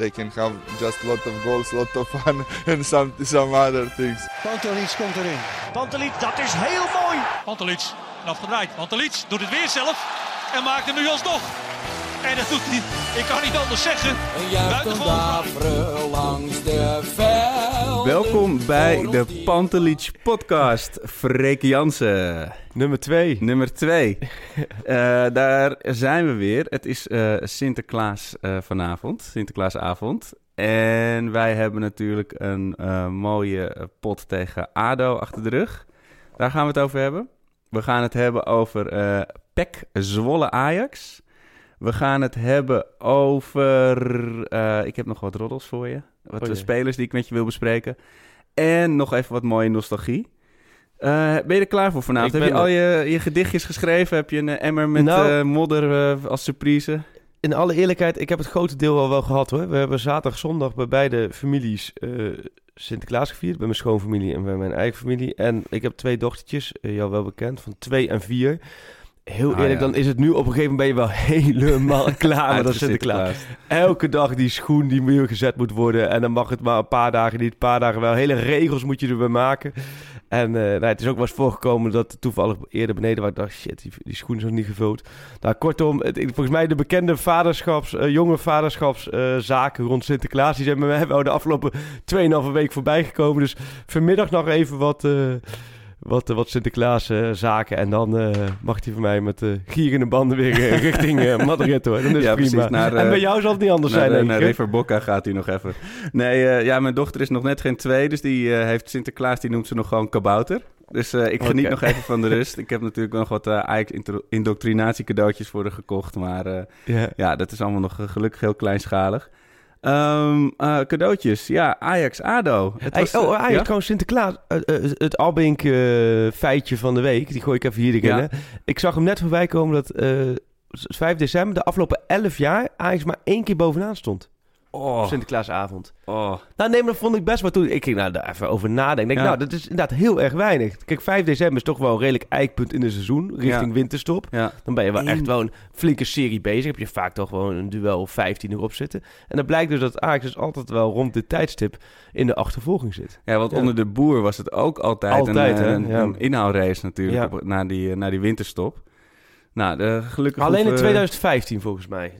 They can have just lot of goals, lot of fun, and some some other things. Pantelic komt erin. Pantelic, dat is heel mooi. Pantelic, afgedraaid. Pantelic doet het weer zelf en maakt hem nu alsnog. En dat doet hij, ik kan niet anders zeggen. Buitengewoon langs de velden. Welkom bij de Pantelic podcast. Freek Jansen. Nummer 2. Nummer 2. daar zijn we weer. Het is eh, Sinterklaas eh, vanavond, Sinterklaasavond. En wij hebben natuurlijk een eh, mooie pot tegen ADO achter de rug. Daar gaan we het over hebben. We gaan het hebben over PEC Zwolle Ajax. We gaan het hebben over. ik heb nog wat roddels voor je. Wat Oh, spelers die ik met je wil bespreken. En nog even wat mooie nostalgie. Eh, ben je er klaar voor vanavond? Ik Heb je al je, je gedichtjes geschreven? Heb je een eh, emmer met Nou- eh, modder eh, als surprise? In alle eerlijkheid, ik heb het grote deel al wel gehad hoor. We hebben zaterdag, zondag bij beide families eh, Sinterklaas gevierd. Bij mijn schoonfamilie en bij mijn eigen familie. En ik heb twee dochtertjes, eh, jou wel bekend, van twee en vier. Heel Ah, eerlijk, ja. dan is het nu op een gegeven moment ben je wel helemaal klaar met dat Sinterklaas. Elke dag die schoen die weer gezet moet worden. En dan mag het maar een paar dagen niet, een paar dagen wel. Hele regels moet je erbij maken. En eh, nou, het is ook wel eens voorgekomen dat toevallig eerder beneden waar ik dacht, shit, die, die schoen is nog niet gevuld. Nou, kortom, het, volgens mij de bekende vaderschaps, eh, jonge vaderschapszaken rond Sinterklaas, die zijn bij mij wel de afgelopen 2,5 week voorbij gekomen. Dus vanmiddag nog even wat, eh, wat, eh, wat Sinterklaas eh, zaken. En dan eh, mag hij van mij met uh, gierende banden weer eh, richting eh, Madrid hoor. Dan is Ja, prima. naar, eh, en bij jou zal het niet anders Naar, zijn, eh, naar? River Bocca gaat hij nog even. Nee, eh, ja, mijn dochter is nog net geen twee, dus die eh, heeft Sinterklaas, die noemt ze nog gewoon kabouter. Dus eh, ik geniet nog even van de rust. Ik heb natuurlijk nog wat uh, Ajax-indoctrinatie cadeautjes voor haar gekocht, maar eh, Ja. ja, dat is allemaal nog eh, gelukkig heel kleinschalig. Ehm, eh, cadeautjes, ja, Ajax-ADO. Het Hey, was, oh, eh, eigenlijk ja? trouwens Sinterklaas. eh, het Albink feitje van de week. Die gooi ik even hier erin. Ja. Ik zag hem net voorbij komen dat eh, 5 december, de afgelopen 11 jaar, Ajax maar één keer bovenaan stond. Oh, Op Sinterklaasavond. oh. Nou, nee, maar dat vond ik best. Maar toen ik ging nou, daar even over nadenken. Denk, Ja. Nou, dat is inderdaad heel erg weinig. Kijk, 5 december is toch wel een redelijk eikpunt in het seizoen. Richting Ja. winterstop. Ja. Dan ben je wel echt wel een flinke serie bezig. Heb je vaak toch gewoon een duel 15 erop zitten. En dan blijkt dus dat Ajax dus altijd wel rond dit tijdstip in de achtervolging zit. Ja, want Ja. onder de boer was het ook altijd, Altijd, een, eh, een, Ja. een inhaalrace natuurlijk Ja. op, na, die, eh, na die winterstop. Nou, de, gelukkig Alleen in hoeven- 2015 volgens mij.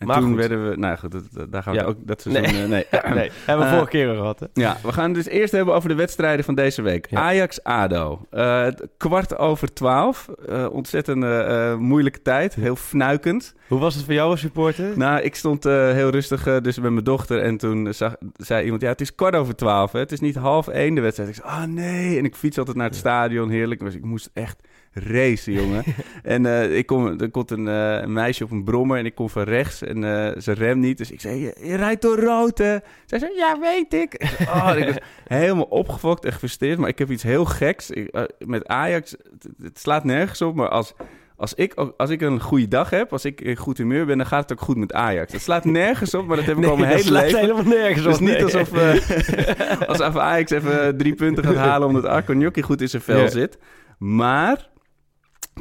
En Maar toen goed. werden we... Nou goed, dat, dat- daar gaan we Ja. ook dat seizoen... Nee. eh, nee. nee, hebben we Eh, vorige keer al gehad, hè? Ja, we gaan het dus eerst hebben over de wedstrijden van deze week. Ja. Ajax-ADO. Eh, het kwart over twaalf. Eh, ontzettend eh, eh, moeilijke tijd. Heel fnuikend. Hoe was het voor jou als supporter? Nou, ik stond eh, heel rustig eh, dus met mijn dochter. En toen zag, zei iemand, ja, het is kwart over twaalf. Hè? Het is niet half één de wedstrijd. Ik zei, ah nee. En ik fiets altijd naar het stadion. Heerlijk. Dus ik moest echt racen, jongen. en eh, ik kom, er komt een, eh, een meisje op een brommer en ik kom van rechts. En eh, ze remt niet. Dus ik zei, je, je rijdt door rood, hè? Zij zei, ja, weet ik. Oh, ik was helemaal opgefokt en gefrustreerd. Maar ik heb iets heel geks. Ik, met Ajax, het, het slaat nergens op. Maar als, als, ik, als ik een goede dag heb, als ik in goed humeur ben... dan gaat het ook goed met Ajax. Het slaat nergens op, maar dat heb ik al mijn dat hele slaat leven. helemaal nergens Dus op. niet nee. alsof, eh alsof Ajax even drie punten gaat halen... omdat Arco Gnocchi goed in zijn vel Ja. zit. Maar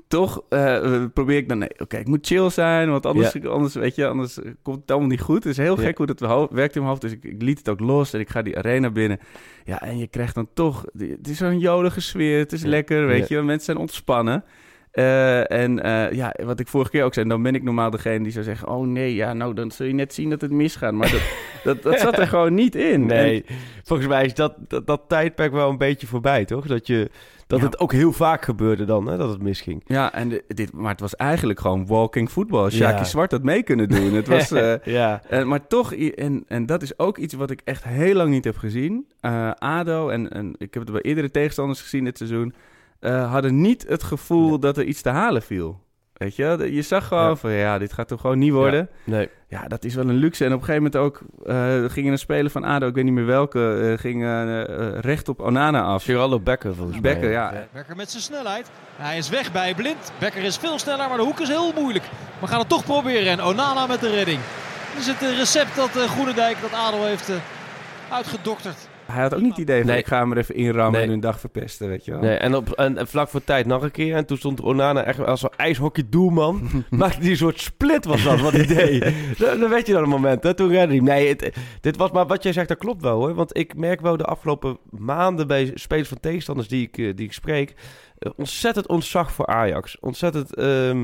toch eh, probeer ik dan... Nee, oké, ik moet chill zijn, want anders, anders, weet je, anders komt het allemaal niet goed. Het is heel Ja. gek hoe dat werkt in mijn hoofd. Dus ik, ik liet het ook los en ik ga die arena binnen. Ja, en je krijgt dan toch... Het is zo'n jolige sfeer, het is Ja. lekker, weet je. Mensen zijn ontspannen. Eh, en eh, ja, wat ik vorige keer ook zei, dan ben ik normaal degene die zou zeggen... oh nee, ja, nou, dan zul je net zien dat het misgaat. Maar dat, dat, dat zat er gewoon niet in. Nee, volgens mij is dat, dat, dat tijdperk wel een beetje voorbij, toch? Dat, je, dat Ja. het ook heel vaak gebeurde dan, hè, dat het misging. Ja, en de- dit, maar het was eigenlijk gewoon walking football. Shaki Ja. Zwart had mee kunnen doen. Het was, eh, ja. eh, maar toch, en, en dat is ook iets wat ik echt heel lang niet heb gezien. ADO, en, en ik heb het bij eerdere tegenstanders gezien dit seizoen... eh, hadden niet het gevoel dat er iets te halen viel. Weet je, je zag gewoon Ja. van ja, dit gaat toch gewoon niet worden. Nee. Ja, dat is wel een luxe. En op een gegeven moment ook eh, gingen een speler van ADO, ik weet niet meer welke, eh, ging eh, eh, recht op Onana af. Geraldo Becker volgens mij. Becker, ja. Becker met zijn snelheid. Hij is weg bij Blind. Becker is veel sneller, maar de hoek is heel moeilijk. We gaan het toch proberen. En Onana met de redding. Is het recept dat eh, Groenendijk, dat Adel heeft uitgedokterd. Hij had ook niet het idee van Nee. ik ga hem er even inrammen Nee. en hun dag verpesten, weet je wel. Nee, en, op, en, en vlak voor tijd nog een keer. En toen stond Onana echt als een ijshockey-doelman. maakte die een soort split was dat, wat hij deed. Dat, dat weet je dan een moment, hè? Toen redde hij. Nee, het, dit was maar wat jij zegt, dat klopt wel hoor. Want ik merk wel de afgelopen maanden bij spelers van tegenstanders die ik, eh, die ik spreek... eh, ontzettend ontzag voor Ajax. Ontzettend, ehm,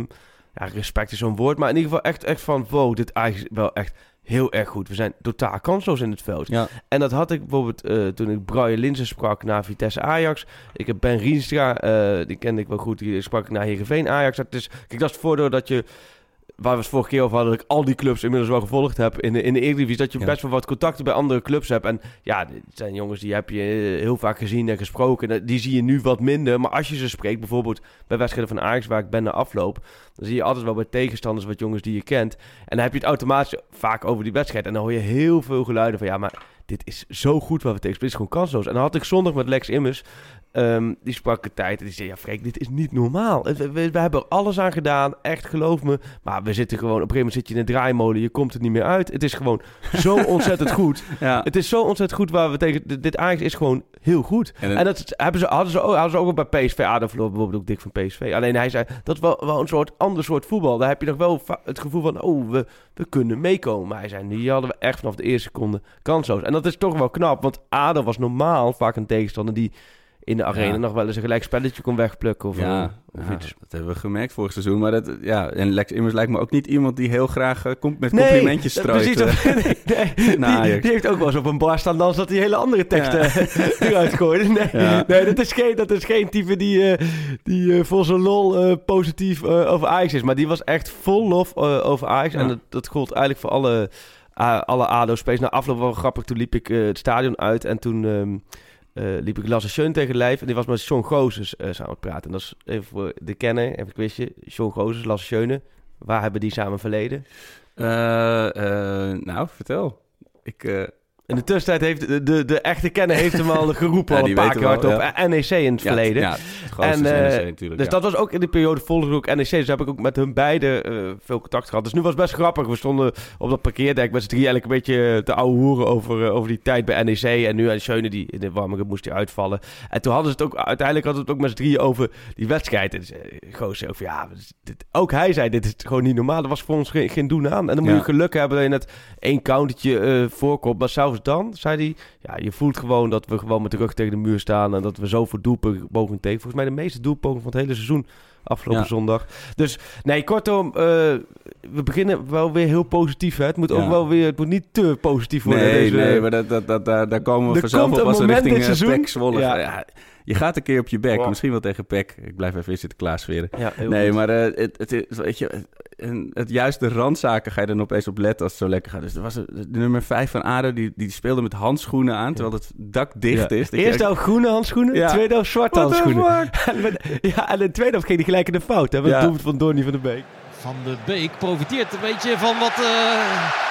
ja, respect is zo'n woord. Maar in ieder geval echt, echt van, wow, dit Ajax is wel echt heel erg goed. We zijn totaal kansloos in het veld. Ja. En dat had ik bijvoorbeeld eh, toen ik Brian Linsen sprak naar Vitesse Ajax. Ik heb Ben Rienstra, eh, die kende ik wel goed, die sprak ik naar Heerenveen Ajax. Dat is, kijk, dat is het voordeel dat je, waar we het vorige keer over hadden, dat ik al die clubs inmiddels wel gevolgd heb in de, in de Eredivisie, dat je Ja. best wel wat contacten bij andere clubs hebt. En ja, dit zijn jongens die heb je heel vaak gezien en gesproken. En Die zie je nu wat minder. Maar als je ze spreekt, bijvoorbeeld bij wedstrijden van Ajax, waar ik ben na afloop, dan zie je altijd wel bij tegenstanders wat jongens die je kent. En dan heb je het automatisch vaak over die wedstrijd. En dan hoor je heel veel geluiden van ja, maar dit is zo goed wat we tegen. Het is gewoon kansloos. En dan had ik zondag met Lex Immers. ehm, die sprak de tijd en die zei: Ja, Freek, dit is niet normaal. We, we, we hebben er alles aan gedaan, echt geloof me. Maar we zitten gewoon, op een gegeven moment zit je in een draaimolen, je komt er niet meer uit. Het is gewoon zo ontzettend goed. Ja. Het is zo ontzettend goed waar we tegen. dit- Dit Ajax is gewoon heel goed. En dat hebben ze, hadden, ze ook, hadden ze ook bij PSV. Verloor bijvoorbeeld ook dik van PSV. Alleen hij zei, dat is wel, wel een soort ander soort voetbal. Daar heb je nog wel het gevoel van, oh, we, we kunnen meekomen. Maar hij zei, die hadden we echt vanaf de eerste seconde kansloos. En dat is toch wel knap, want ADO was normaal vaak een tegenstander die in de arena Ja. nog wel eens een gelijk spelletje kon wegplukken. Of, Ja, eh, of ja, iets. dat hebben we gemerkt vorig seizoen. Maar dat, ja, en Lex Immers lijkt me ook niet iemand die heel graag eh, komt met complimentjes dat- strooit. Precies, eh. nee, nee, die, heeft ook wel eens op een bar staan dan dat hij hele andere teksten eruit gooide. Nee, Ja. nee dat, is geen, dat is geen type die, eh, die eh, voor zijn lol eh, positief eh, over Ajax is. Maar die was echt vol lof eh, over Ajax. Ja. En dat, dat gold eigenlijk voor alle, alle ADO-spelers. Na afloop wel grappig, toen liep ik eh, het stadion uit en toen... ehm, eh, liep ik Lasse Schön tegen lijf en die was met Sean Gozes eh, samen praten. En dat is even voor de kenner, even een quizje. Sean Gozes, Lasse Schöne. Waar hebben die samen verleden? Nou, vertel. Ik, In de tussentijd heeft de, de, de echte kenner heeft hem al geroepen Ja, al een paar keer wel, hardop. ja. NEC in het verleden. Ja, het En, is eh, NEC natuurlijk. dus dat was ook in die periode volgde ik ook NEC. Dus heb ik ook met hun beiden eh, veel contact gehad. Dus nu was het best grappig. We stonden op dat parkeerdek met z'n drieën eigenlijk een beetje te ouwe hoeren over, eh, over die tijd bij NEC. En nu aan Schöne, die in de warmere moest hij uitvallen. En toen hadden ze het ook, uiteindelijk hadden we het ook met z'n drieën over die wedstrijd. En Goos zei ook van, ja, dit, ook hij zei, dit is gewoon niet normaal. Er was voor ons geen, geen doen aan. En dan moet je geluk hebben dat je net één countertje eh, voorkomt. Maar zelfs dan, zei hij, ja, je voelt gewoon dat we gewoon met de rug tegen de muur staan. En dat we zoveel doelpogingen tegen. Volgens mij de meeste doelpogingen van het hele seizoen afgelopen Ja. zondag. Dus nee, kortom, eh, we beginnen wel weer heel positief. Hè? Het moet ook wel weer, het moet niet te positief worden. Nee, deze, nee, maar dat, dat, dat, daar, daar komen we Er vanzelf op een als we richting dit eh, seizoen- Zwolle. Ja, je gaat een keer op je bek, Wow. misschien wel tegen PEC. Ik blijf even in zitten klaasveren. Ja, heel Nee, goed. maar eh, het, het, is- weet je, het juiste randzaken ga je dan opeens op letten als het zo lekker gaat. Dus er was een- de nummer 5 van ADO, die, die speelde met handschoenen aan, terwijl het dak dicht Ja. is. Eerste echt- helft groene handschoenen, Ja. tweede helft zwarte What handschoenen. Ja, en in de tweede helft ging hij gelijk in de fout. Hè? Ja. het doelpunt van Donny van de Beek. Van de Beek profiteert een beetje van wat eh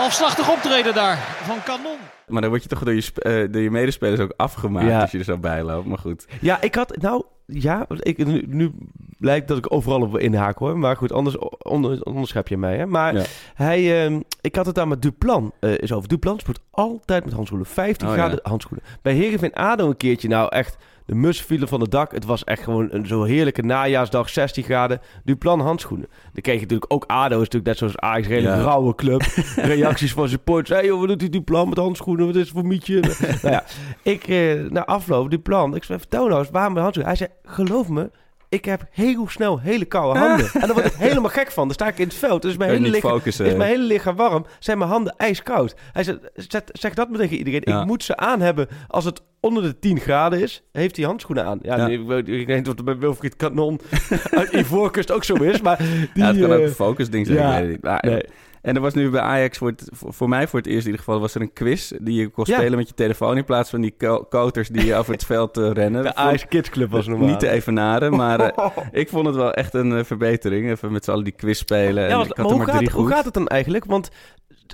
halfslachtig optreden daar van Kanon. Maar dan word je toch door je, sp- eh, door je medespelers ook afgemaakt Ja. als je er zo bij loopt. Maar goed. Ja, ik had, nou, ja, ik, nu, nu lijkt dat ik overal op inhaak hoor. Maar goed, anders onder, onderschep je mij. Hè? Maar Ja. hij, ehm, ik had het daar met Duplan eh is over. Duplan speelt altijd met handschoenen. 15 Oh, ja. graden handschoenen. Bij Heerenveen ADO een keertje, nou echt, de mussen vielen van het dak. Het was echt gewoon een zo heerlijke najaarsdag, 16 graden. Duplan handschoenen. Dan kreeg je natuurlijk ook ADO, is natuurlijk net zoals Ajax, een hele Ja. rauwe club. Reacties van supporters. Hé hey, joh, wat doet die Duplan met handschoenen? Wat is het voor mietje? nou ja, ik, eh, na afloop, Duplan, ik zei, vertel nou eens, waarom met handschoenen? Hij zei, geloof me, ik heb heel snel hele koude handen. En daar word ik helemaal gek van. Dan sta ik in het veld. Dus mijn hele, lichaam, focussen. is mijn hele lichaam warm. Zijn mijn handen ijskoud. Hij zei, zet, zeg dat maar tegen iedereen. Ja. Ik moet ze aan hebben als het onder de 10 graden is. Heeft hij handschoenen aan. Ja, Ja. nee, ik, weet- ik weet niet of het bij Wilfried Kanon uit Ivoorkust ook zo is. Maar die, ja, het kan ook eh, een focusding zijn. ja. nee. En er was nu bij Ajax, voor, het, voor, mij voor het eerst in ieder geval, was er een quiz die je kon Ja. spelen met je telefoon in plaats van die ko- koters die over het veld eh, rennen. De Ajax Kids Club was normaal. Niet te evenaren, maar eh, ik vond het wel echt een eh, verbetering. Even met z'n allen die quiz spelen. Ja, en ik maar had er hoe, maar gaat, drie hoe goed. gaat het dan eigenlijk? Want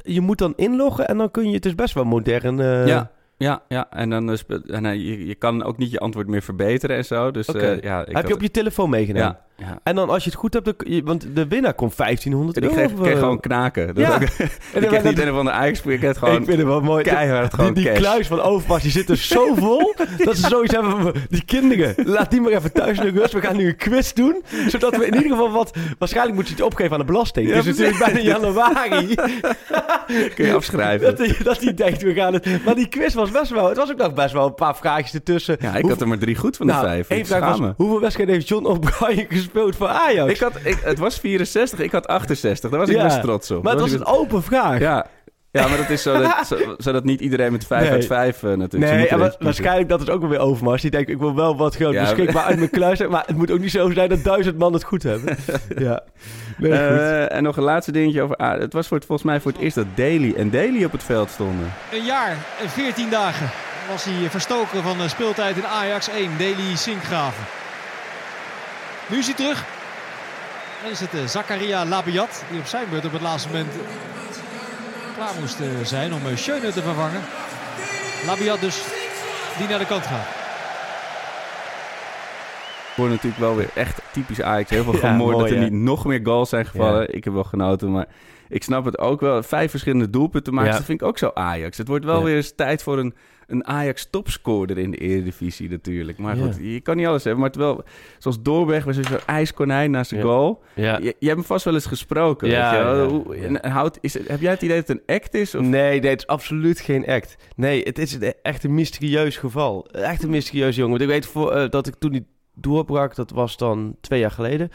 je moet dan inloggen en dan kun je... Het is best wel modern. Ja, ja, ja. En dan en, je, je kan ook niet je antwoord meer verbeteren en zo. Dus ja, ik Heb je op je telefoon meegenomen? Ja, ja. En dan als je het goed hebt, dan, want de winnaar komt 1500 En ik euro. kreeg, eh, gewoon knaken. Dat Ja. ook- En ik kreeg niet een of andere Ajax, ik gewoon ik vind het wel mooi. keihard Die, gewoon die cash. kluis van Overmars, die zit er zo vol... dat ze zoiets hebben van... Die kinderen, laat die maar even thuis naar rust. We gaan nu een quiz doen. Zodat we in ieder geval wat... Waarschijnlijk moet je het opgeven aan de belasting. Ja, het is natuurlijk bijna januari. Kun je afschrijven. dat, hij, dat hij denkt, we gaan het... Maar die quiz was best wel... Het was ook nog best wel een paar vraagjes ertussen. Ja, ik had er maar drie goed van de nou, vijf. Ik vraag was, hoeveel wedstrijden heeft John O'Brien gespeeld voor Ajax? Ik had, ik, het was 64, ik had 68. Daar was ik best trots op. maar het was een open vraag. Ja. ja, maar dat is zo dat, zo- zodat niet iedereen met 5 Nee. uit 5 uh, natuurlijk. Nee, en wa- waarschijnlijk dat is ook wel weer Overmars. Die denkt, ik wil wel wat geld Ja, beschikbaar uit mijn kluis. Maar het moet ook niet zo zijn dat duizend man het goed hebben. ja. Nee, goed. Eh, en nog een laatste dingetje over... ah, het was voor het, volgens mij voor het eerst dat Daly en Daly op het veld stonden. Een jaar en 14 dagen was hij verstoken van de speeltijd in Ajax 1. Deli Sinkgraven. Nu is hij terug. En is het eh, Zakaria Labiat. Die op zijn beurt op het laatste moment klaar moest eh, zijn om eh, Schöne te vervangen. Labiat dus die naar de kant gaat. Wordt natuurlijk wel weer echt typisch Ajax. Heel veel Ja, gemoord mooi, dat er niet nog meer goals zijn gevallen. Ik heb wel genoten, maar ik snap het ook wel. Vijf verschillende doelpunten maken, Ja. dat vind ik ook zo Ajax. Het wordt wel Ja. weer eens tijd voor een, een Ajax topscorer in de Eredivisie natuurlijk. Maar Ja. goed, je kan niet alles hebben. Maar terwijl, zoals Doorberg was zo'n ijskonijn naast de Ja. goal. ja. Je, je hebt hem vast wel eens gesproken. Ja, weet je wel. Hoe- en- houdt, is, het- heb jij het idee dat het een act is? Of? Nee, nee, het is absoluut geen act. Nee, het is een- echt een mysterieus geval. Echt een mysterieus jongen. Want ik weet voor, eh, dat ik toen niet doorbrak, dat was dan twee jaar geleden.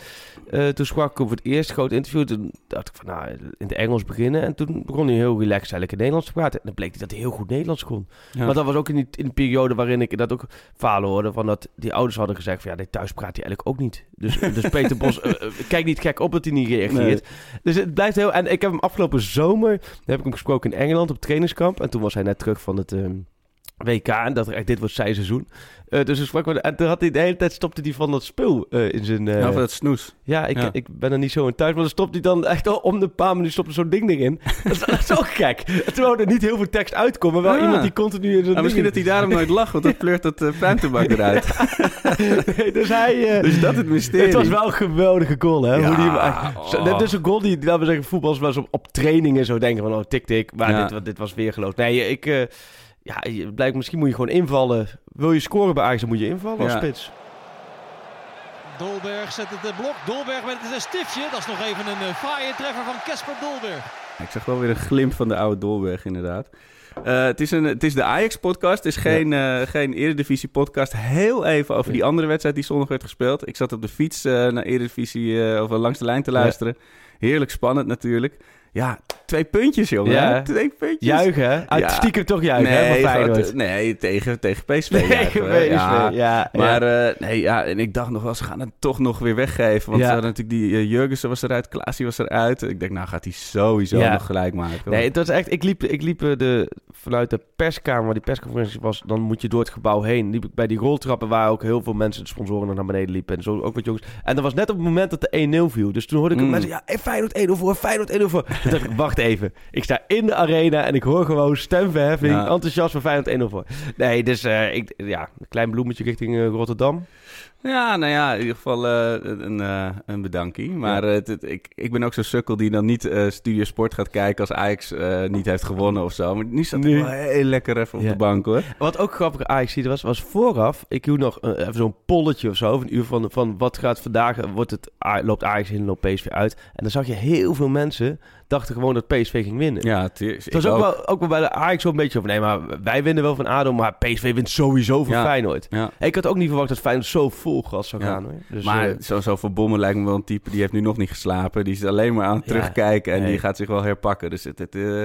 Eh, toen sprak ik over het eerst groot interview. Toen dacht ik van, nou, in het Engels beginnen. En toen begon hij heel relaxed eigenlijk in Nederlands te praten. En dan bleek hij dat hij heel goed Nederlands kon. Ja. Maar dat was ook in, die, in de periode waarin ik dat ook verhalen hoorde. Van dat die ouders hadden gezegd van, ja, nee, thuis praat hij eigenlijk ook niet. Dus, dus Peter Bos, eh, eh, kijk niet gek op dat hij niet reageert. Dus het blijft heel... En ik heb hem afgelopen zomer... heb ik hem gesproken in Engeland op trainingskamp. En toen was hij net terug van het ehm, WK. En dat echt, dit wordt zijn seizoen. Eh, dus sprak we... En toen had hij de hele tijd stopte hij van dat spul eh, in zijn... eh, Nou, van dat snoes. ja, ik, Ja. ik ben er niet zo in thuis. Maar dan stopt hij dan echt al om de paar minuten stopt er zo'n ding erin. Dat is, dat is ook gek. Terwijl er niet heel veel tekst uitkomt. Maar wel Ja. iemand die continu in zo'n Nou, misschien dat hij daarom nooit lacht, want dan pleurt dat uh, eruit. nee, dus hij... Dus dat het mysterie. Het was wel een geweldige goal, hè? Hoe die, hem oh. Is een goal die, laten we zeggen, voetballers wel eens op, op trainingen zo denken van, oh, tik, tik. Maar dit, dit was weer geloof. Nee, ik... ja, je- blijkt, misschien moet je gewoon invallen. Wil je scoren bij Ajax, dan moet je invallen als Ja. spits. Dolberg zet het eh, blok. Dolberg met het eh, stiftje. Dat is nog even een eh, fraaie treffer van Casper Dolberg. Ik zag wel weer een glimp van de oude Dolberg, inderdaad. Eh, het, is een, het is de Ajax-podcast. Het is geen, eh geen Eredivisie-podcast. Heel even over die andere wedstrijd die zondag werd gespeeld. Ik zat op de fiets eh, naar Eredivisie eh, of langs de lijn te luisteren. Heerlijk spannend natuurlijk. Ja, twee puntjes, jongen. Ja. Twee puntjes. Juichen? Uit Ja. stiekem toch juichen, hè? nee, gewoon nee, tegen, tegen PSV. Hè. PSV, Ja. ja. Maar eh, nee, ja, en ik dacht nog wel, ze gaan het toch nog weer weggeven. Want Ja. ze hadden natuurlijk die eh, Jurgensen was eruit, Klaasie was eruit. Ik denk, nou gaat hij sowieso nog gelijk maken. Nee, het was echt... Ik liep, ik liep eh, de, vanuit de perskamer, waar die persconferentie was... dan moet je door het gebouw heen. Liep ik bij die roltrappen waar ook heel veel mensen... de sponsoren naar beneden liepen en zo ook wat jongens. En dat was net op het moment dat de 1-0 viel. Dus toen hoorde ik Mm. mensen... Ja, Feyenoord 1-0 voor, Feyenoord 1-0 voor. Toen dacht ik, wacht even. Ik sta in de arena en ik hoor gewoon stemverheffing... Ja. enthousiasme Feyenoord 1-0 voor. Nee, dus eh, ik, ja, een klein bloemetje richting eh, Rotterdam. Ja, nou ja, in ieder geval eh, een, eh, een bedankie. Maar eh, het, het- ik, ik ben ook zo'n sukkel die dan niet eh Studio Sport gaat kijken als Ajax niet heeft gewonnen of zo. Maar nu zat Nu. ik wel heel lekker even op Ja. de bank hoor. Wat ook grappig Ajax zie was, was vooraf, ik doe nog even zo'n polletje of zo, of een uur van, van wat gaat vandaag, wordt het, loopt Ajax in, loopt PSV uit. En dan zag je heel veel mensen, dachten gewoon dat PSV ging winnen. Ja, het is, Het was ook, wel, ook wel bij de Ajax zo'n beetje van, nee, maar wij winnen wel van ADO, maar PSV wint sowieso van Ja. Feyenoord. Ja. Ik had ook niet verwacht dat Feyenoord zo vol gas zou Ja. gaan. Hoor. Dus, maar eh, zo, zo Van Bommel lijkt me wel een type, die heeft nu nog niet geslapen. Die is alleen maar aan het Ja, terugkijken en nee. die gaat zich wel herpakken. Dus het... het eh,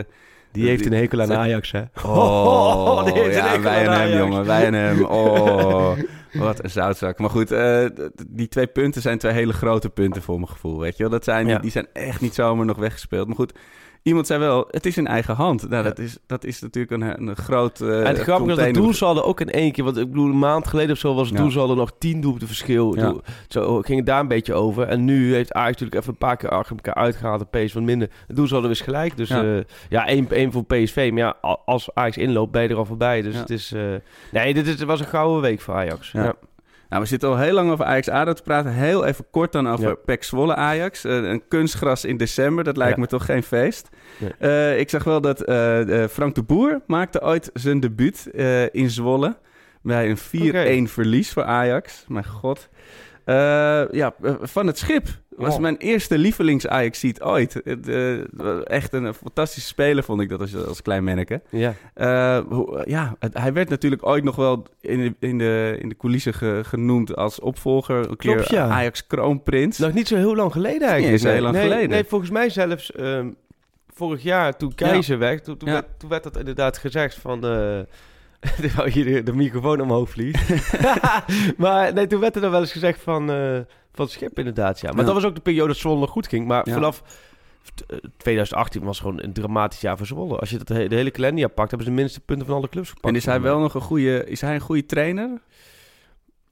die heeft een hekel aan Ajax, hè? Oh, die heeft een ja, wij en hem, jongen. Wij en hem. Oh, wat een zoutzak. Maar goed, eh, die twee punten zijn twee hele grote punten voor mijn gevoel, weet je wel. Dat zijn, Ja. die zijn echt niet zomaar nog weggespeeld. Maar goed, iemand zei wel, het is in eigen hand. Nou, dat, is, dat is natuurlijk een, een groot uh, En het grappige is dat doelsaldo ook in één keer... Want ik bedoel, een maand geleden of zo was het ja. doelsaldo nog tien doelpunten verschil. Ja. Zo ging het daar een beetje over. En nu heeft Ajax natuurlijk even een paar keer achter elkaar uitgehaald. De PSV wat minder. Het doelsaldo is gelijk. Dus ja, uh, ja één, één voor PSV. Maar ja, als Ajax inloopt, ben je er al voorbij. Dus het is... Uh, nee, dit, is, was een gouden week voor Ajax. ja. Nou, we zitten al heel lang over Ajax-ADO te praten. Heel even kort dan over ja. PEC Zwolle-Ajax. Uh, een kunstgras in december, dat lijkt ja. me toch geen feest. Nee. Uh, ik zag wel dat uh, Frank de Boer maakte ooit zijn debuut in Zwolle. Bij een 4-1 okay. verlies voor Ajax. Mijn god. ja, van het schip. Was mijn eerste lievelings ajax ooit. Uh, echt een, fantastische speler vond ik dat als, als klein manneke. Ja. Uh, ja, het, hij werd natuurlijk ooit nog wel in de, in de, in de coulissen ge, genoemd als opvolger. Een Klopt, ja. Ajax kroonprins. Nog niet zo heel lang geleden eigenlijk. Nee, heel lang nee, geleden. Nee, volgens mij zelfs um, vorig jaar toen Keizer ja. werd. Toen, toen, ja. werd, toen werd dat inderdaad gezegd van... Uh, Terwijl je de, de microfoon omhoog vliegt. maar nee, toen werd er dan wel eens gezegd van, uh, van schip inderdaad. Ja. Maar ja. dat was ook de periode dat Zwolle nog goed ging. Maar ja. vanaf 2018 was gewoon een dramatisch jaar voor Zwolle. Als je dat de hele kalenderjaar pakt, hebben ze de minste punten van alle clubs gepakt. En is hij wel nog een goede, is hij een goede trainer?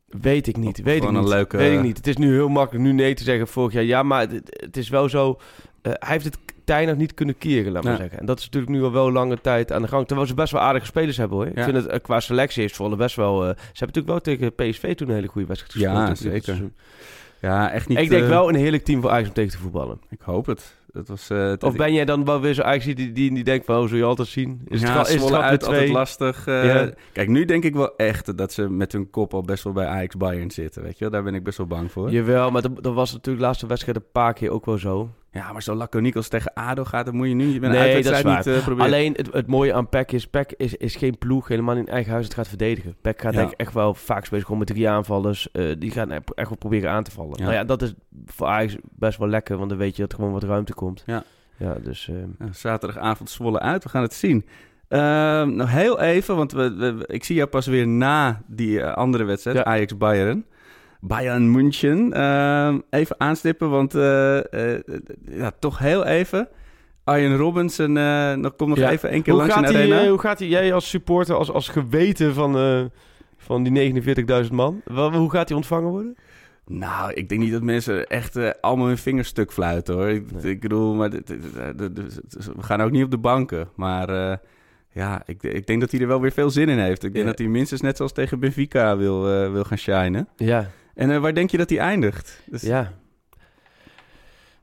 Weet ik niet. Weet ik niet. Leuke... Weet ik niet. Het is nu heel makkelijk nu nee te zeggen vorig jaar. Ja, maar het, het is wel zo. Uh, hij heeft het tij nog niet kunnen keren, laat maar ja. zeggen. En dat is natuurlijk nu al wel lange tijd aan de gang. Terwijl ze best wel aardige spelers hebben hoor. Ja. Ik vind het uh, qua selectie heeft Zwolle best wel... Uh, ze hebben natuurlijk wel tegen PSV toen een hele goede wedstrijd gespeeld. Ja, zeker. Ja, echt niet... Ik denk wel een heerlijk team voor Ajax om tegen te voetballen. Ik hoop het. Het was, uh, of ben jij dan wel weer zo Ajax die, die, die denkt van... Oh, zul je altijd zien? Is ja, het, is het uit altijd lastig. Uh, ja. Kijk, nu denk ik wel echt dat ze met hun kop al best wel bij Ajax Bayern zitten. Weet je, daar ben ik best wel bang voor. Jawel, maar dat, dat was natuurlijk de laatste wedstrijd een paar keer ook wel zo. Ja, maar zo laconiek als tegen ADO gaat, dan moet je nu je bent nee, dat is waar. niet uh, proberen. Alleen het, het mooie aan PEC is, PEC is, is geen ploeg, helemaal in eigen huis het gaat verdedigen. PEC gaat ja. denk ik echt wel vaak spelen gewoon met drie aanvallers. Uh, die gaan echt wel proberen aan te vallen. Ja. Nou ja, dat is voor Ajax best wel lekker, want dan weet je dat er gewoon wat ruimte komt. Ja. Ja, dus... Uh... Ja, zaterdagavond Zwolle uit, we gaan het zien. Uh, nog heel even, want we, we, ik zie jou pas weer na die uh, andere wedstrijd, ja. Ajax-Bayern. Bayern München. Uh, even aanstippen, want uh, uh, ja, toch heel even. Arjen Robinson, nog, kom nog ja. even één keer hoe langs gaat in de die, arena. hoe gaat hij, jij als supporter, als, als geweten van, van die 49.000 man, hoe gaat hij ontvangen worden? Nou, ik denk niet dat mensen echt uh, allemaal hun vingers stuk fluiten hoor. Ik, nee. ik bedoel, maar dit, dit, dit, we gaan ook niet op de banken. Maar uh, ja, ik, ik, denk dat hij er wel weer veel zin in heeft. Ik denk ja. dat hij minstens net zoals tegen Benfica wil, uh, wil gaan shinen. Ja. En uh, waar denk je dat hij eindigt? Dus... Ja.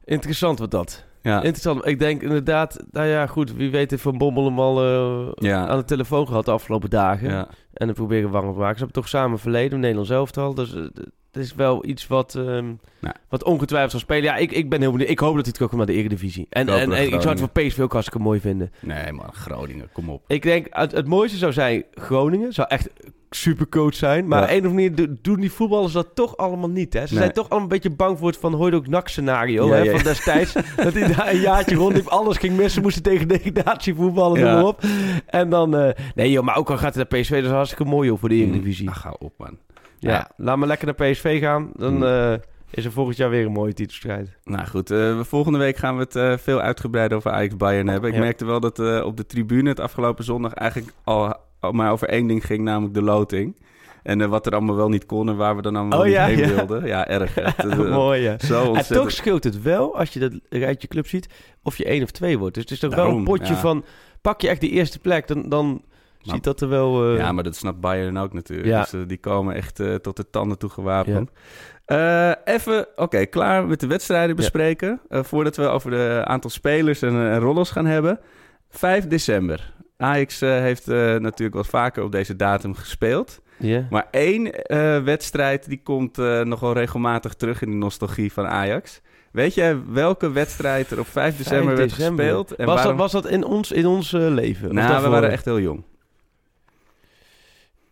Interessant wat dat. Ja. Interessant. Ik denk inderdaad, nou ja, goed, wie weet heeft Van Bommel hem al uh, ja. aan de telefoon gehad de afgelopen dagen. Ja. En dan proberen warm te maken. Ze hebben toch samen verleden, Nederlands elftal. Dus uh, het is wel iets wat, um, nou. wat ongetwijfeld zal spelen. Ja, ik, ik ben heel benieuwd. Ik hoop dat hij terugkomt naar de Eredivisie. En, en, en, en ik zou het voor PSV ook hartstikke mooi vinden. Nee man, Groningen, kom op. Ik denk, het, het mooiste zou zijn Groningen. Zou echt supercoach zijn. Maar ja. een of andere manier doen die voetballers dat toch allemaal niet. Hè? Ze nee. zijn toch allemaal een beetje bang voor het Van Hooyd ook nak scenario ja, hè, ja, van destijds. dat hij daar een jaartje rondliep, alles ging missen, moesten tegen degradatie voetballen, noem op. En dan, uh, nee joh, maar ook al gaat het naar PSV, dat is hartstikke mooi joh, voor de Eredivisie. Ach, ga op man. Ja, ja, laat maar lekker naar PSV gaan. Dan mm. uh, is er volgend jaar weer een mooie titelstrijd. Nou goed, uh, volgende week gaan we het uh, veel uitgebreider over Ajax Bayern hebben. Ik merkte wel dat op de tribune het afgelopen zondag eigenlijk al, al maar over één ding ging, namelijk de loting. En wat er allemaal wel niet kon en waar we dan allemaal oh, niet ja, heen wilden. Ja, erg. Het, Mooi, ja. Zo ontzettend. En toch scheelt het wel, als je dat rijtje club ziet, of je één of twee wordt. Dus het is toch Daarom, wel een potje van, pak je echt die eerste plek, dan... dan maar, ziet dat er wel... Uh... Ja, maar dat snapt Bayern ook natuurlijk. Ja. Dus die komen echt tot de tanden toe gewapend. Ja. even, oké, okay, klaar met de wedstrijden bespreken. voordat we over de aantal spelers en, en rollers gaan hebben. 5 december. Ajax heeft natuurlijk wat vaker op deze datum gespeeld. Yeah. Maar één wedstrijd die komt nog wel regelmatig terug in de nostalgie van Ajax. Weet jij welke wedstrijd er op 5 december, 5 werd gespeeld? En was, waarom... dat, was dat in ons, in ons leven? Nou, we waren echt heel jong.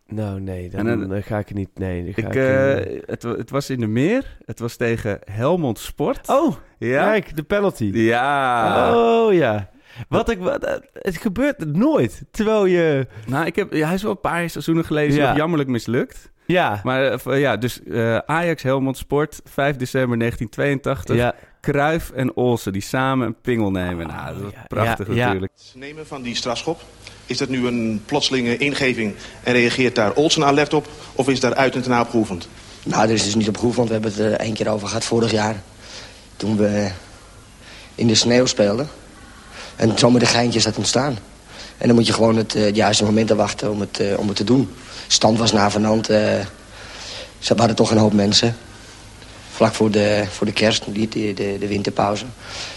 Nou, nee, dan, dan, dan ga ik niet. Nee, ik, ik uh, het, het, was in de meer. Het was tegen Helmond Sport. Oh, ja. kijk, de penalty. Ja. Oh, ja. Wat ik, wat, het gebeurt nooit. Terwijl je. Nou, ik heb, ja, hij is wel een paar seizoenen geleden ja. jammerlijk mislukt. Ja. Maar eh, ja, dus uh, Ajax Helmond Sport, 5 december 1982. Ja. Kruif en Olsen die samen een pingel nemen. Nou, dat is ja, prachtig ja, ja. natuurlijk. Nemen van die strafschop. Is dat nu een plotselinge ingeving en reageert daar Olsen alert op? Of is daar uit en ten op geoefend? Nou, er is dus niet op geoefend. We hebben het er één keer over gehad vorig jaar. Toen we in de sneeuw speelden. En zo met de geintjes dat ontstaan. En dan moet je gewoon het, het juiste moment wachten om het, uh, om het te doen. Stand was navenant. Uh, ze hadden toch een hoop mensen. Vlak voor de, voor de kerst, de, de, de winterpauze.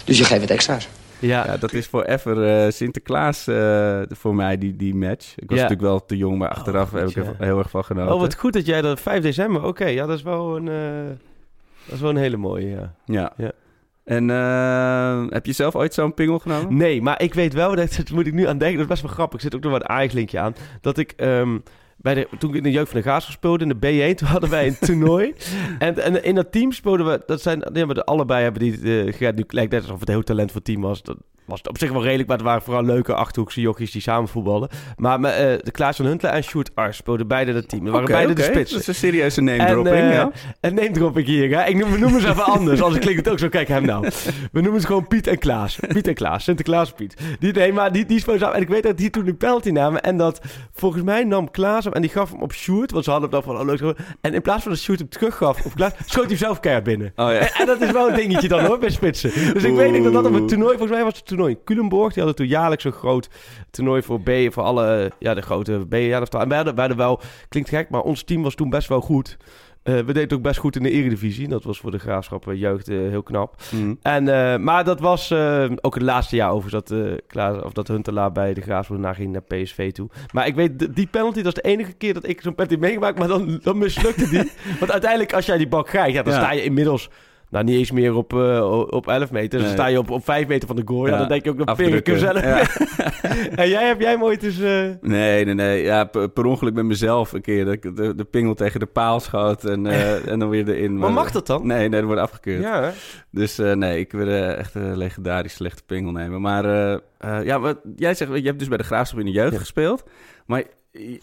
Dus je geeft het extra's. Ja, ja, dat is forever uh, Sinterklaas uh, voor mij, die, die match. Ik was Ja. natuurlijk wel te jong, maar achteraf Oh, heb ik er heel erg van genoten. Oh, wat goed dat jij dat 5 december. Oké, ja, dat is wel een. eh, dat is wel een hele mooie. Ja. Ja. Ja. En eh, heb je zelf ooit zo'n pingel genomen? Nee, maar ik weet wel, dat, dat moet ik nu aan denken, dat is best wel grappig. Er zit ook nog wat Ajax-linkje aan. Dat ik, ehm, bij de, toen ik in de jeugd van de Graafschap speelde, in de B1, toen hadden wij een toernooi. en, en in dat team speelden we, dat zijn, nee, maar de, allebei hebben die, ja, nu lijkt net alsof het een heel talentvol team was. Dat was op zich wel redelijk, maar het waren vooral leuke Achterhoekse jochies die samen voetbalden. Maar eh, de Klaas van Huntelaar en Sjoerd Ars speelden beide dat team. Dat waren beide de spitsen. Dat is een serieuze name En, dropping, eh, ja. En neem drop ik hier, hè? Ik noem, we noemen ze even anders, anders klinkt het ook zo. Kijk hem nou. We noemen ze gewoon Piet en Klaas. Piet en Klaas, Sinterklaas Piet. Die, nee, maar die, die speelden samen. En ik weet dat die toen die penalty namen. En dat volgens mij nam Klaas hem en die gaf hem op Sjoerd. Want ze hadden hem dan van, oh leuk. En in plaats van dat Sjoerd hem teruggaf op Klaas, schoot hij hem zelf keihard binnen. Oh ja. En, en dat is wel een dingetje dan hoor, bij spitsen. Dus ik weet niet dat dat op een toernooi, volgens mij was het toernooi in Culemborg. Die hadden toen jaarlijks een groot toernooi voor B, voor alle, ja, de grote b ja, En wij hadden, wij hadden wel, klinkt gek, maar ons team was toen best wel goed. Eh, we deden ook best goed in de eredivisie. Dat was voor de graafschap eh, jeugd eh, heel knap. Mhm. En, maar dat was ook het laatste jaar over dat, Klaas, of dat Huntelaar bij de graafschap naar ging naar PSV toe. Maar ik weet, die penalty, dat is de enige keer dat ik zo'n penalty meegemaakt. Maar dan, dan mislukte die. Want uiteindelijk, als jij die bal krijgt, ja, dan Ja. sta je inmiddels... Nou, niet eens meer op, eh, op 11 meter. Dus Nee. dan sta je op, op 5 meter van de goal. Ja, Ja, dan denk je ook, dan ping ik afdrukken. hem zelf. en jij, heb jij hem ooit eens... eh, Nee, nee, nee. Ja, per, per ongeluk met mezelf een keer. Dat ik de, de pingel tegen de paal schoot en, eh, en dan weer erin. Maar mag dat dan? Nee, nee, dat wordt afgekeurd. Ja? Dus nee, ik wil echt een legendarisch slechte pingel nemen. Maar ja, wat jij zegt, je hebt dus bij de Graafschap in de jeugd gespeeld. Maar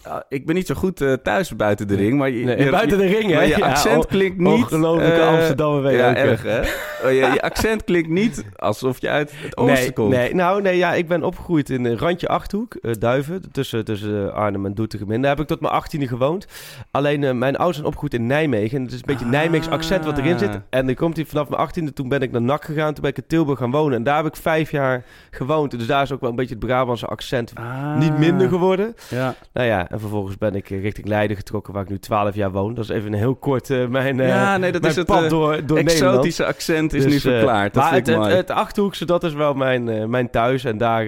ja, ik ben niet zo goed eh, thuis buiten de ring. Maar je, Nee, je- buiten de ring, hè? je Ja, accent klinkt niet... ongelofelijke eh, Amsterdammer je Ja, erg hè? Oh, je, je accent klinkt niet alsof je uit het oosten nee, komt. Nee, nou, nee, ja, ik ben opgegroeid in een randje Achterhoek, eh, Duiven, tussen, tussen eh, Arnhem en Doetinchem. in. Daar heb ik tot mijn achttiende gewoond. Alleen eh, mijn ouders zijn opgegroeid in Nijmegen. En het is een beetje Ah. Nijmeegs accent wat erin zit. En dan komt hij vanaf mijn achttiende. Toen ben ik naar NAC gegaan. Toen ben ik in Tilburg gaan wonen. En daar heb ik vijf jaar gewoond. Dus daar is ook wel een beetje het Brabantse accent Ah. niet minder geworden. Ja. Nou ja, en vervolgens ben ik eh, richting Leiden getrokken, waar ik nu twaalf jaar woon. Dat is even een heel kort eh, mijn, eh, ja, nee, dat mijn is het pad door, door exotische accent is Dus, nu verklaard. Dat maar vind het, ik het, Achterhoekse, dat is wel mijn, mijn thuis. En daar,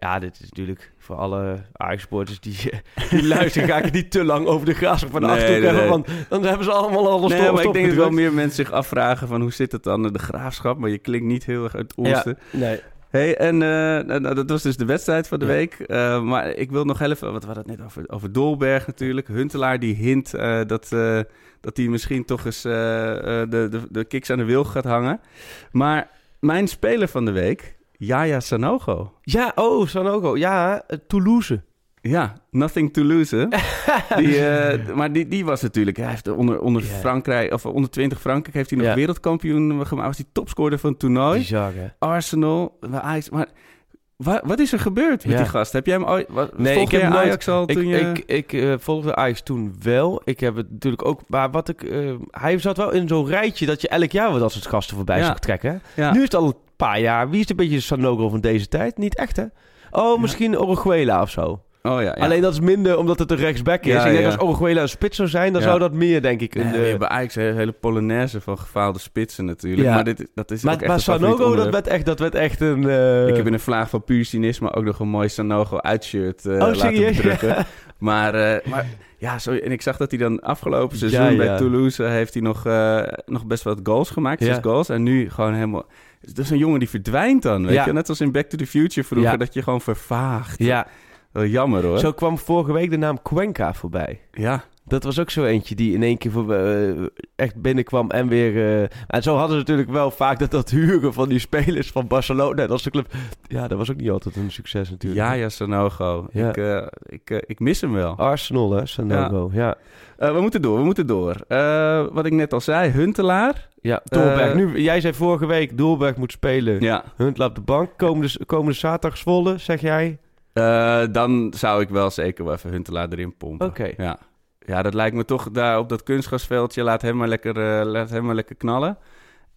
ja, dit is natuurlijk voor alle Ajax-sporters die, die luisteren... ga ik niet te lang over de graafschap van de Nee, Achterhoek nee, hebben. Want dan hebben ze allemaal al een Nee, maar ik denk dat wel meer mensen zich afvragen van hoe zit het dan, de graafschap, maar je klinkt niet heel erg uit het Ja, oosten. nee. Hey, en eh, nou, nou, dat was dus de wedstrijd van de Ja. week. Eh, maar ik wil nog even, wat we hadden het net over, over Dolberg natuurlijk. Huntelaar die hint eh, dat, dat hij misschien toch eens de, de, de kiks aan de wil gaat hangen. Maar mijn speler van de week, Yaya Sanogo. Ja, oh, Sanogo. Ja, Toulouse. Ja, nothing to lose. hè? die, eh, maar die, die was natuurlijk, hij heeft onder, onder. Frankrijk, of onder 20 Frankrijk, heeft hij nog wereldkampioen gemaakt. Was hij topscorer van het toernooi. Bizar? Arsenal, Ajax. Maar wa- wat is er gebeurd met Ja. die gast? Heb jij hem ooit... Wat, Nee, volgde ik heb nooit- Ajax al Ik, toen je... ik, ik eh, volgde Ajax toen wel. Ik heb het natuurlijk ook... Maar wat ik... eh, hij zat wel in zo'n rijtje dat je elk jaar wat dat soort gasten voorbij Ja. zag trekken. ja. Nu is het al een paar jaar. Wie is een beetje de Sanogo van deze tijd? Niet echt, hè? Oh, misschien Orejuela of zo. Oh ja, ja. Alleen dat is minder omdat het een rechtsback is. Ja, ik denk als Orejuela een spits zou zijn, dan zou dat meer, denk ik... Een, we hebben Ajax een hele polonaise van gefaalde spitsen natuurlijk. Maar dit, dat is ook echt maar Sanogo, dat werd echt, dat werd echt een... eh, Ik heb in een vlaag van puur cynisme ook nog een mooi Sanogo uitshirt eh Oh, laten. Maar, eh, maar ja, sorry. En ik zag dat hij dan afgelopen seizoen bij. Toulouse heeft hij nog, nog best wat goals gemaakt. Zes goals. En nu gewoon helemaal... Dat is een jongen die verdwijnt dan, weet je. Net als in Back to the Future vroeger, dat je gewoon vervaagt. Ja, Wel jammer hoor. zo kwam vorige week de naam Cuenca voorbij. Ja, Dat was ook zo eentje die in één keer voor, eh, echt binnenkwam en weer... eh, en zo hadden ze natuurlijk wel vaak dat, dat huren van die spelers van Barcelona. Dat is de club. Ja, dat was ook niet altijd een succes natuurlijk. Ja, ja, Sanogo. Ja. Ik, eh, ik, ik mis hem wel. Arsenal, hè, Sanogo. Ja. We moeten door, we moeten door. Wat ik net al zei, Huntelaar. Ja, Doelberg. Nu, jij zei vorige week, Doelberg moet spelen. Ja. Huntelaar op de bank. Komende, komende zaterdag Zwolle, zeg jij? Eh, dan zou ik wel zeker wel even Huntelaar erin pompen. Oké. Ja. ja, dat lijkt me toch daar op dat kunstgrasveldje. Laat hem maar lekker, eh, laat hem maar lekker knallen.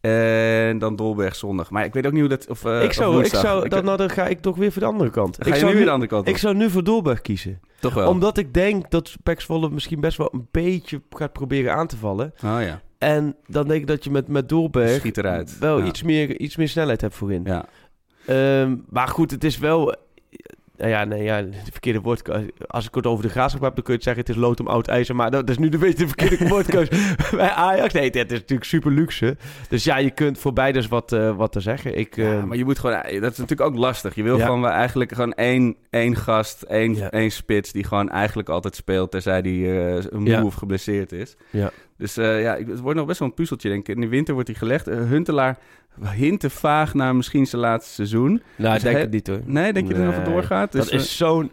En dan Dolberg zondag. Maar ik weet ook niet hoe dat... Of, eh, ik of zou, ik zou dan, nou, dan ga ik toch weer voor de andere kant. Ga ik je zou nu weer de andere kant op? Ik zou nu voor Doelberg kiezen. Toch wel? Omdat ik denk dat Pek Zwolle misschien best wel een beetje gaat proberen aan te vallen. Oh ja. En dan denk ik dat je met, met Doelberg Schiet eruit. wel Ja. iets, meer, iets meer snelheid hebt voorin. Ja. Ehm, maar goed, het is wel... Nou ja, nee, ja, het verkeerde woord. Als ik het over de graafschap heb, dan kun je het zeggen... het is lood om oud ijzer. Maar dat is nu de beetje de verkeerde woordkeus bij Ajax. Nee, het is natuurlijk super luxe. Dus ja, je kunt voor beide wat, eh, wat te zeggen. Ik, Ja, ehm, maar je moet gewoon... Dat is natuurlijk ook lastig. Je wil Ja. gewoon eigenlijk gewoon één, één gast, één, Ja. één spits... die gewoon eigenlijk altijd speelt... terzij die eh moe Ja. of geblesseerd is. Ja. Dus eh, ja, het wordt nog best wel een puzzeltje, denk ik. In de winter wordt hij gelegd. Eh, Huntelaar hinten vaag naar misschien zijn laatste seizoen. nou, ik Dus denk het niet hoor. Nee, denk je dat hij nog Nee. doorgaat? Dus, dat is zo'n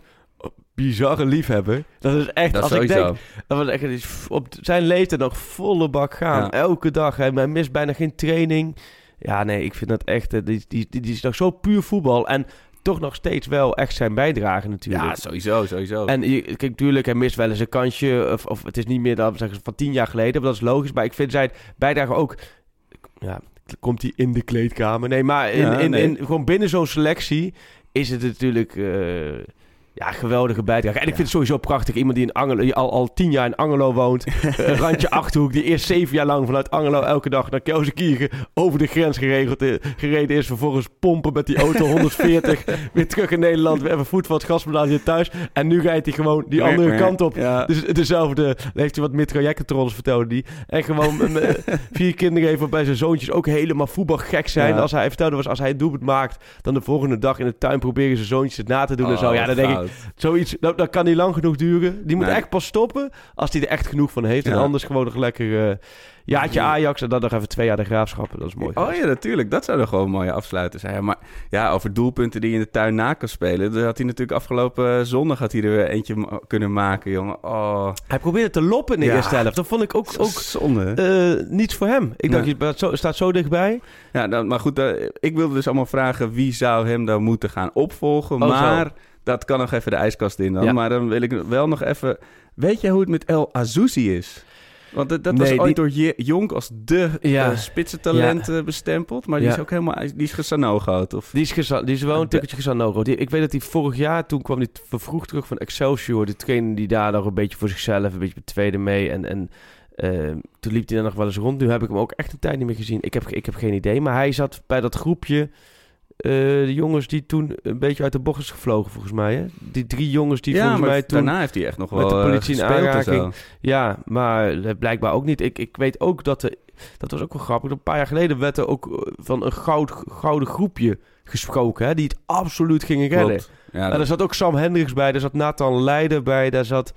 bizarre liefhebber. Dat is echt, Dat als ik denk, dat was echt op zijn leeftijd nog volle bak gaan. Ja. Elke dag. Hij, hij mist bijna geen training. Ja, nee, ik vind dat echt, eh, die, die, die, die is nog zo puur voetbal. En toch nog steeds wel echt zijn bijdrage natuurlijk. ja, sowieso, sowieso. En kijk, natuurlijk, hij mist wel eens een kansje. Of, of het is niet meer dan van tien jaar geleden. Maar dat is logisch. Maar ik vind zijn bijdrage ook... Ja, komt hij in de kleedkamer? Nee, maar in, Ja, in, nee. in, gewoon binnen zo'n selectie is het natuurlijk... eh, ja, geweldige bijdrage. En ik vind het sowieso prachtig. Iemand die in Angelo, die al, al tien jaar in Angelo woont. randje Achterhoek. Die eerst zeven jaar lang vanuit Angelo elke dag naar Kelsenkirchen over de grens geregeld, gereden is. Vervolgens pompen met die auto 140. weer terug in Nederland. Weer even voet van het gaspedaal thuis. En nu rijdt hij gewoon die andere kant op. ja. Dus dezelfde. Heeft hij wat meer trajectcontroles vertelde die. En gewoon vier kinderen even bij zijn zoontjes ook helemaal voetbalgek zijn. Ja. Als hij vertelde was, als hij doelpunt maakt, dan de volgende dag in de tuin proberen zijn zoontjes het na te doen en zo. Oh, Ja, dan denk ik, goud. zoiets, dat, dat kan niet lang genoeg duren. Die moet Nee. echt pas stoppen als hij er echt genoeg van heeft. En anders gewoon nog lekker eh jaartje Ajax en dan nog even twee jaar de graafschap. Dat is mooi. Oh ja, natuurlijk. Dat zou nog gewoon een mooie afsluiten zijn. Maar ja, over doelpunten die je in de tuin na kan spelen. Dat had hij natuurlijk afgelopen eh, zondag had hij er weer eentje ma- kunnen maken, jongen. Oh, Hij probeerde te loppen in de Ja. eerste helft. Dat vond ik ook, ook zonde. eh, niets voor hem. Ik dacht, Nee. je staat zo, dichtbij. Ja, dan, maar goed, eh, ik wilde dus allemaal vragen wie zou hem dan moeten gaan opvolgen. Oh, zo. Dat kan nog even de ijskast in dan. Ja. Maar dan wil ik wel nog even... Weet jij hoe het met El Azouzi is? Want dat, dat was ooit die- door Je- Jonk als de Ja. eh, spitsentalent eh, bestempeld. Maar die Ja. is ook helemaal... Die is gesanogoed, of... Die is, geza- die is wel een tikkeltje Gesanogo. Die, ik weet dat hij vorig jaar, toen kwam hij vervroegd terug van Excelsior. De trainer die daar nog een beetje voor zichzelf, een beetje met tweede mee. En, en eh, toen liep hij dan nog wel eens rond. Nu heb ik hem ook echt een tijd niet meer gezien. Ik heb, ik heb geen idee. Maar hij zat bij dat groepje. Eh, de jongens die toen een beetje uit de bocht is gevlogen, volgens mij. Hè? Die drie jongens die ja, volgens mij toen... daarna heeft hij echt nog met wel de eh, politie in aanraking. Ja, maar blijkbaar ook niet. Ik, ik weet ook dat er... Dat was ook wel grappig. Een paar jaar geleden werd er ook eh, van een goud, gouden groepje gesproken. Hè, die het absoluut gingen redden. Klopt. Ja, En daar zat ook Sam Hendricks bij. Daar zat Nathan Leijden bij. Daar zat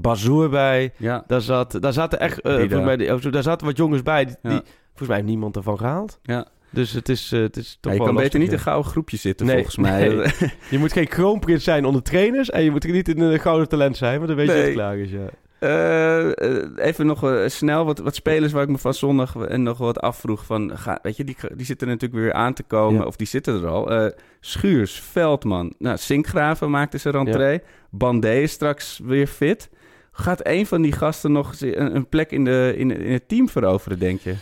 Bazoer bij. ja. Daar, zat, daar zaten echt... volgens mij, oh, daar zaten wat jongens bij. Die, Ja. die- volgens mij heeft niemand ervan gehaald. Ja. Dus het is, eh, het is toch Ja, je wel kan beter niet in ja. een gouden groepje zitten, Nee, volgens mij. nee. Je moet geen kroonprins zijn onder trainers. En je moet niet in een gouden talent zijn. Want dan weet je dat klaar is, ja. Eh, eh, even nog snel wat, wat spelers waar ik me van zondag en nog wat afvroeg van, ga, weet je, die, die zitten natuurlijk weer aan te komen, Ja. of die zitten er al. Schuurs, Veldman, nou, Sinkgraven maakte zijn rentree, Bandé is straks weer fit. Gaat een van die gasten nog een, een plek in, de, in, in het team veroveren, denk je?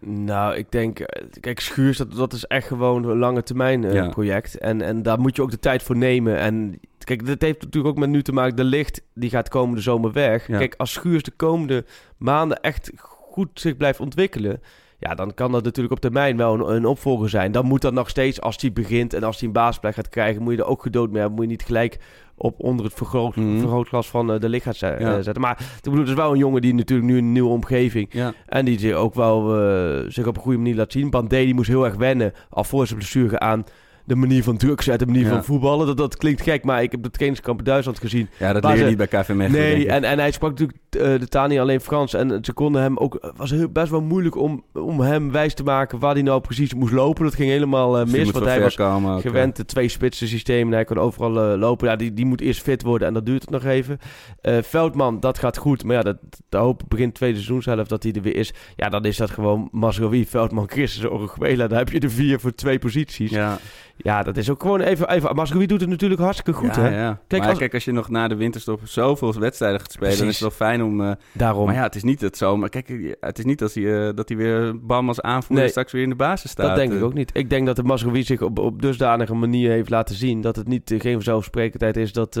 Nou, ik denk, eh, kijk, Schuurs, dat, dat is echt gewoon een lange termijn eh, Ja. project. En, en daar moet je ook de tijd voor nemen. En kijk, dat heeft natuurlijk ook met nu te maken. De licht, die gaat komende zomer weg. Ja. Kijk, als Schuurs de komende maanden echt goed zich blijft ontwikkelen... Ja, dan kan dat natuurlijk op termijn wel een, een opvolger zijn. Dan moet dat nog steeds, als hij begint en als hij een baasplek gaat krijgen... moet je er ook gedood mee hebben. Moet je niet gelijk op onder het vergroot, Mhm. vergrootglas van eh, de ze- Ja. eh, zetten. Maar ik bedoel, het is wel een jongen die natuurlijk nu in een nieuwe omgeving... Ja. En die zich ook wel eh, zich op een goede manier laat zien. Bandé die moest heel erg wennen, al voor zijn blessure aan de manier van druk zetten, de manier Ja. van voetballen. Dat, dat klinkt gek, maar ik heb de trainingskamp in Duitsland gezien. Ja, dat leer je niet bij KV Mechelen. denk Nee, en, en hij sprak natuurlijk eh, de taal niet alleen Frans. En ze konden hem ook... Het was heel, best wel moeilijk om, om hem wijs te maken waar hij nou precies moest lopen. Dat ging helemaal eh, mis, want wel hij was komen gewend de twee spitsen systeem. En hij kon overal eh, lopen. Ja, die, die moet eerst fit worden en dat duurt het nog even. Eh, Veldman, dat gaat goed. Maar ja, dat, dat hoop ik begin tweede seizoenshelft dat hij er weer is. Ja, dan is dat gewoon Masrowi, Veldman, Christensen, Oruguela. Dan heb je de vier voor twee posities. Ja. Ja, dat is ook gewoon even... even doet het natuurlijk hartstikke goed, ja, hè? Ja. Kijk, maar als- kijk, als je nog na de winterstop zoveel wedstrijden gaat spelen, dan is het wel fijn om... eh, Daarom. Maar ja, het is niet het zo. Maar kijk, het is niet als hij, eh, dat hij weer bam als aanvoerder Nee. straks weer in de basis staat. Dat denk ik Eh, ook niet. Ik denk dat de Masrowi zich op, op dusdanige manier heeft laten zien... dat het niet, geen vanzelfsprekendheid is dat,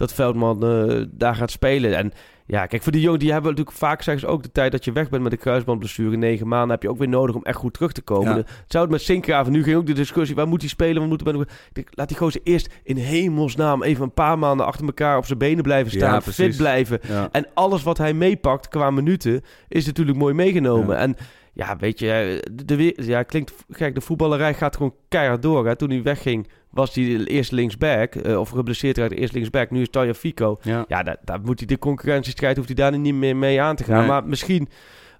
dat Veldman eh, daar gaat spelen. En ja, kijk, voor die jongen, die hebben natuurlijk vaak zeggen ze ook de tijd dat je weg bent met de kruisbandblessure. Negen maanden heb je ook weer nodig om echt goed terug te komen. Ja. De- Zou het met Sinkgraven, nu ging ook de discussie, waar moet hij spelen? Waar moet hij, laat die gozer eerst in hemelsnaam even een paar maanden achter elkaar op zijn benen blijven staan. Ja, fit blijven. Ja. En alles wat hij meepakt qua minuten is natuurlijk mooi meegenomen. En ja, weet je, de, de, ja, klinkt gek, de voetballerij gaat gewoon keihard door. Hè. Toen hij wegging, was hij eerst linksback, eh, of geblesseerd raakte eerst linksback. Nu is Taya Fico. Ja. Ja, daar, daar moet hij de concurrentiestrijd, hoeft hij daar niet meer mee aan te gaan. Nee. Maar misschien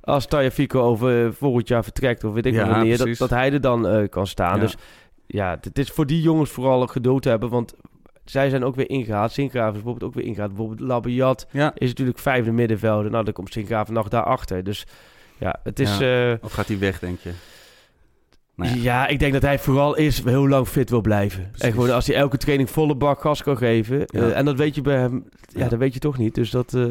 als Taya Fico over eh, volgend jaar vertrekt, of weet ik Ja, wel wanneer, dat, dat hij er dan eh, kan staan. Ja. Dus ja, het is voor die jongens vooral geduld hebben, want zij zijn ook weer ingehaald. Sinkgraven is bijvoorbeeld ook weer ingehaald. Bijvoorbeeld Labiat Ja. is natuurlijk vijfde middenvelder. Nou, dan komt Sinkgraven nog daarachter. Dus ja, het is... Ja. eh, Of gaat hij weg, denk je? Nou ja. ja. ik denk dat hij vooral is heel lang fit wil blijven. Precies. En gewoon als hij elke training volle bak gas kan geven. Ja. eh, en dat weet je bij hem, ja, Ja. dat weet je toch niet. Dus dat... eh,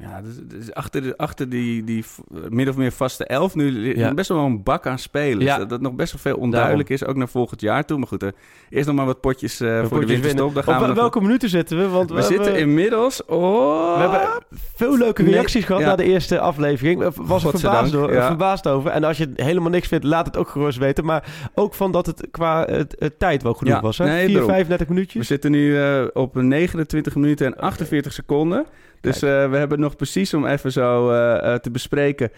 Ja, dus, dus achter, de, achter die, die min of meer vaste elf nu Ja. best wel een bak aan spelers. Ja. Dat, dat nog best wel veel onduidelijk is, ook naar volgend jaar toe. Maar goed, eh, eerst nog maar wat potjes eh, voor de winterstop. Dan gaan Op we nog- welke minuten zitten we? Want we zitten hebben- inmiddels... Oh, We hebben veel leuke Nee, reacties gehad ja. na de eerste aflevering. Was er verbaasd, door, verbaasd over. En als je helemaal niks vindt, laat het ook gerust weten. Maar ook van dat het qua het, tijd wel genoeg was. Hè? nee, 4, daarom. 35 We minuutjes. zitten nu eh, op 29 minuten en 48 seconden. Dus eh, we hebben nog precies om even zo eh, eh, te bespreken.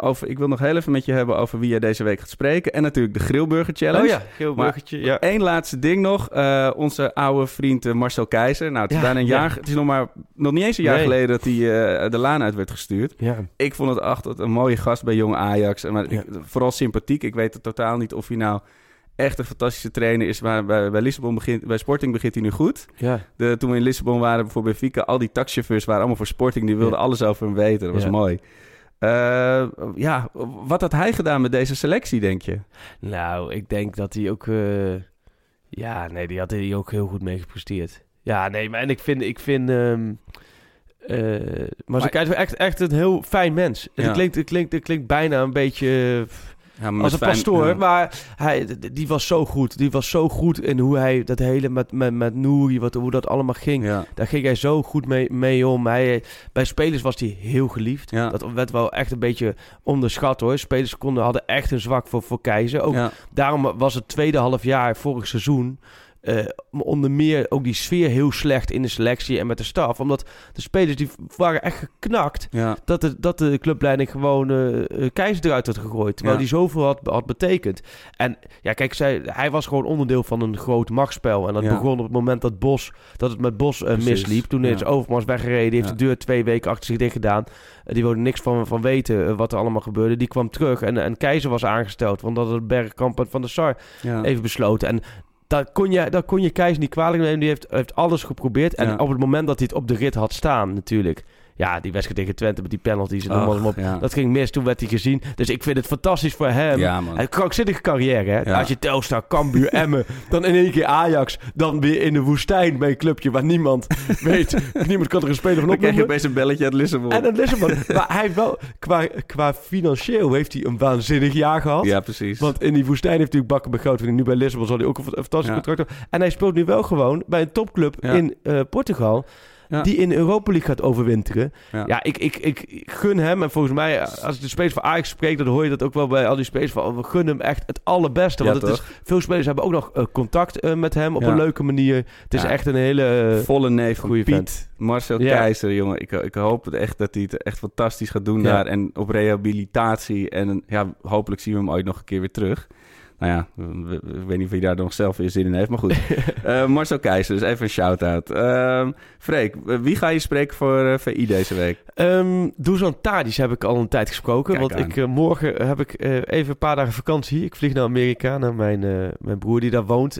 over, ik wil nog heel even met je hebben over wie jij deze week gaat spreken. En natuurlijk de Grillburger Challenge. Oh ja, geel Maar burgertje. Ja. Eén laatste ding nog. Onze oude vriend Marcel Keizer. Nou, het is Ja, bijna een ja. jaar. Het is nog maar nog niet eens een jaar Nee. geleden dat hij de laan uit werd gestuurd. ja. Ik vond het echt een mooie gast bij Jong Ajax. En Maar ik- vooral sympathiek. Ik weet het totaal niet of hij nou echt een fantastische trainer is. Maar bij, bij Lissabon begint, bij Sporting begint hij nu goed. ja. De, toen we in Lissabon waren, bijvoorbeeld bij Fika, al die taxichauffeurs waren allemaal voor Sporting. Die wilden Ja. alles over hem weten. Dat was Ja. mooi. Eh, ja, wat had hij gedaan met deze selectie, denk je? Nou, ik denk dat hij ook... eh, ja, nee, die had hij ook heel goed mee gepresteerd. Ja, nee, maar en ik vind... Ik vind eh, maar ze kijkt echt, echt een heel fijn mens. Ja. Het, klinkt, het, klinkt, het klinkt bijna een beetje... pff, Ja, maar als een fijn- pastoor, ja. maar hij, die was zo goed. Die was zo goed in hoe hij dat hele met, met, met Nouri, wat, hoe dat allemaal ging. Ja. Daar ging hij zo goed mee, mee om. Hij, bij spelers was hij heel geliefd. Dat werd wel echt een beetje onderschat hoor. Spelers konden, hadden echt een zwak voor, voor Keizer. Ook. Daarom was het tweede half jaar vorig seizoen... eh, onder meer ook die sfeer heel slecht in de selectie en met de staf. Omdat de spelers die waren echt geknakt Ja. dat de, dat de clubleiding gewoon eh eh, Keizer eruit had gegooid. Terwijl Ja. die zoveel had, had betekend. En ja, kijk, zij, hij was gewoon onderdeel van een groot machtsspel. En dat Ja. begon op het moment dat, Bos, dat het met Bos misliep. Toen is Overmars weggereden. Heeft de deur twee weken achter zich dicht gedaan. Die wilde niks van, van weten wat er allemaal gebeurde. Die kwam terug en, en Keizer was aangesteld. Want dat had het Bergkamp en Van der Sar even besloten. En daar kon je, daar kon je Keizer niet kwalijk nemen. Die heeft, heeft alles geprobeerd. En Ja. op het moment dat hij het op de rit had staan natuurlijk... Ja, die wedstrijd tegen Twente met die penalties en noem maar op. ja. Dat ging mis, toen werd hij gezien. Dus ik vind het fantastisch voor hem. Ja, man. Een krankzinnige carrière, hè? Als je Telstar, Cambuur, Emmen... dan in één keer Ajax. Dan weer in de woestijn bij een clubje waar niemand weet... niemand kan er een speler van Dan krijg je opeens een belletje uit Lissabon. En dan Lissabon. maar hij heeft wel... Qua, qua financieel heeft hij een waanzinnig jaar gehad. Ja, precies. Want in die woestijn heeft hij natuurlijk bakken begroot. Nu bij Lissabon zal hij ook een fant- fantastisch Ja. contract hebben. En hij speelt nu wel gewoon bij een topclub Ja. in eh, Portugal. Ja. Die in Europa League gaat overwinteren. Ja. Ja, ik, ik, ik, ik gun hem. En volgens mij, als ik de spelers van Ajax spreek... dan hoor je dat ook wel bij al die spelers. Van, we gunnen hem echt het allerbeste. Want het is, veel spelers hebben ook nog eh, contact eh, met hem op een leuke manier. Het is echt een hele... eh, Volle neef van goeie Piet. vent. Marcel. Keizer, jongen. Ik, ik hoop echt dat hij het echt fantastisch gaat doen daar. En op rehabilitatie. En ja, hopelijk zien we hem ooit nog een keer weer terug. Nou ja, ik weet niet of je daar nog zelf weer zin in heeft. Maar goed, Eh, Marcel Keizer, dus even een shout-out. Ehm Freek, wie ga je spreken voor eh, VI deze week? Um, Dusan Tadic heb ik al een tijd gesproken. Kijk want aan. ik, eh, morgen heb ik even een paar dagen vakantie. Ik vlieg naar Amerika, naar mijn, mijn broer die daar woont.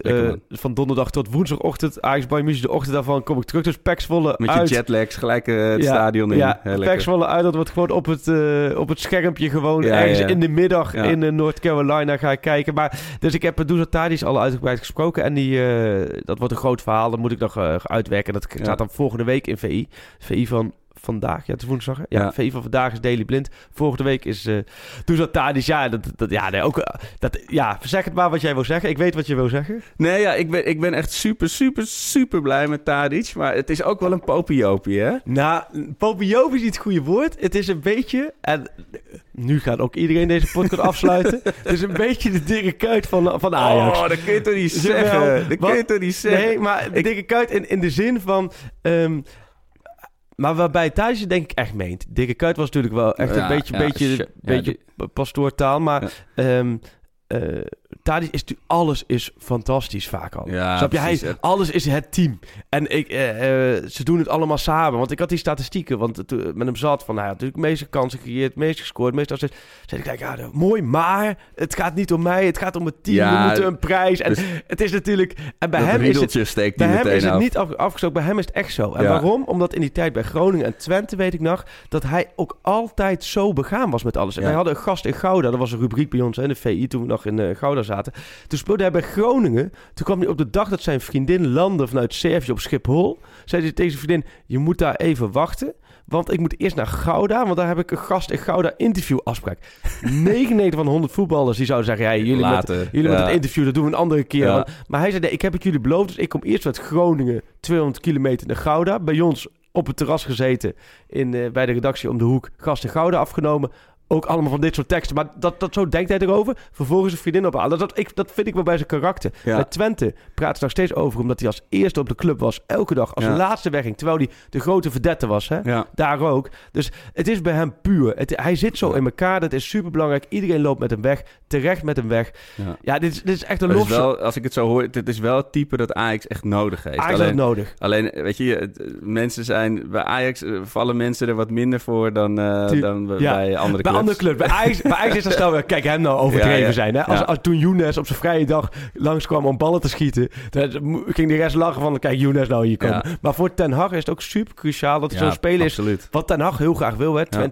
Van donderdag tot woensdagochtend. Ajax Bayern München, de ochtend daarvan kom ik terug. Dus Pax Volle Met je jetlags gelijk het Ja, stadion in. Ja. Pax Volle uit. Dat wordt gewoon op het, op het schermpje gewoon Ja, ergens ja. in de middag in North Carolina ga ik kijken. Maar, dus ik heb Tadic al uitgebreid gesproken. En die, eh, dat wordt een groot verhaal. Dat moet ik nog eh, uitwerken. Dat staat dan volgende week in VI. VI van vandaag. Ja, het is woensdag. hè? Ja, Ja. Van vandaag is Daily Blind. Volgende week is eh Dusan Tadic. Ja, dat, dat, ja, nee, ook, eh, dat, ja, zeg het maar wat jij wil zeggen. Ik weet wat je wil zeggen. Nee, ja, ik ben, ik ben echt super, super, super blij met Tadic. Maar het is ook wel een popiopie, hè? Nou, Popiop is niet het goede woord. Het is een beetje... En nu gaat ook iedereen deze podcast afsluiten. Het is een beetje de dikke kuit van, van Ajax. Oh, dat kun je toch niet zeggen? Dat kun je toch niet zeggen? Nee, maar de Ik- dikke kuit in, in de zin van... ehm, maar waarbij Thijs denk ik echt meent. Dikke kuit was natuurlijk wel echt Ja, een beetje, ja, beetje, beetje pastoortaal. Maar ehm eh, Tadic is natuurlijk... Alles is fantastisch vaak al. Ja, Snap je? Hij, precies, alles is het team. En ik, eh, eh, ze doen het allemaal samen. Want ik had die statistieken. Want het, eh, met hem zat van... Nou ja, natuurlijk de meeste kansen gecreëerd. Het meest gescoord. Meest assists. Zei ik, kijk, ja, mooi. Maar het gaat niet om mij. Het gaat om het team. Ja, We moeten een prijs. En dus- het is natuurlijk... En bij hem is het... steekt Bij hij hem is het niet af, afgestoken. Bij hem is het echt zo. En Ja. waarom? Omdat in die tijd bij Groningen en Twente, weet ik nog... dat hij ook altijd zo begaan was met alles. En wij hadden een gast in Gouda. Dat was een rubriek bij ons in de VI toen we nog in eh, Gouda zaten. Toen speelde hij bij Groningen. Toen kwam hij op de dag dat zijn vriendin landde vanuit Servië op Schiphol. Zei hij tegen zijn vriendin, je moet daar even wachten... Want ik moet eerst naar Gouda, want daar heb ik een gast in Gouda interview afspraak. 99 van de 100 voetballers die zouden zeggen: ja, jullie, met, Later, jullie met ja. het interview, dat doen we een andere keer. Ja. Maar hij zei: nee, ik heb het jullie beloofd, dus ik kom eerst uit Groningen, 200 kilometer naar Gouda. Bij ons op het terras gezeten in, eh, bij de redactie om de hoek, gast in Gouda afgenomen. Ook allemaal van dit soort teksten. Maar dat, dat zo denkt hij erover. Vervolgens een vriendin ophalen. Dat, ik, dat vind ik wel bij zijn karakter. Ja. Bij Twente praat ze nog steeds over. Omdat hij als eerste op de club was. Elke dag als Ja. laatste wegging. Terwijl hij de grote verdette was. Hè? Ja. Daar ook. Dus het is bij hem puur. Het, hij zit zo in elkaar. Dat is super belangrijk. Iedereen loopt met hem weg. Terecht met hem weg. Ja. Ja, dit, is, dit is echt een is wel, als ik het zo hoor, het is wel het type dat Ajax echt nodig heeft. Ajax het nodig. Alleen, weet je, mensen zijn... Bij Ajax eh, vallen mensen er wat minder voor dan, eh, dan bij- ja, bij andere Bij clubs. andere clubs. Bij Ajax, bij Ajax is dat snel weer... Kijk, hem nou overdreven Ja, zijn. Hè? Als, toen Younes op zijn vrije dag langskwam om ballen te schieten... Dan ging de rest lachen van... Kijk, Younes nou hier komen. Maar voor Ten Hag is het ook super cruciaal... dat er zo'n speler is absoluut. wat Ten Hag heel graag wil. Hè? Ja.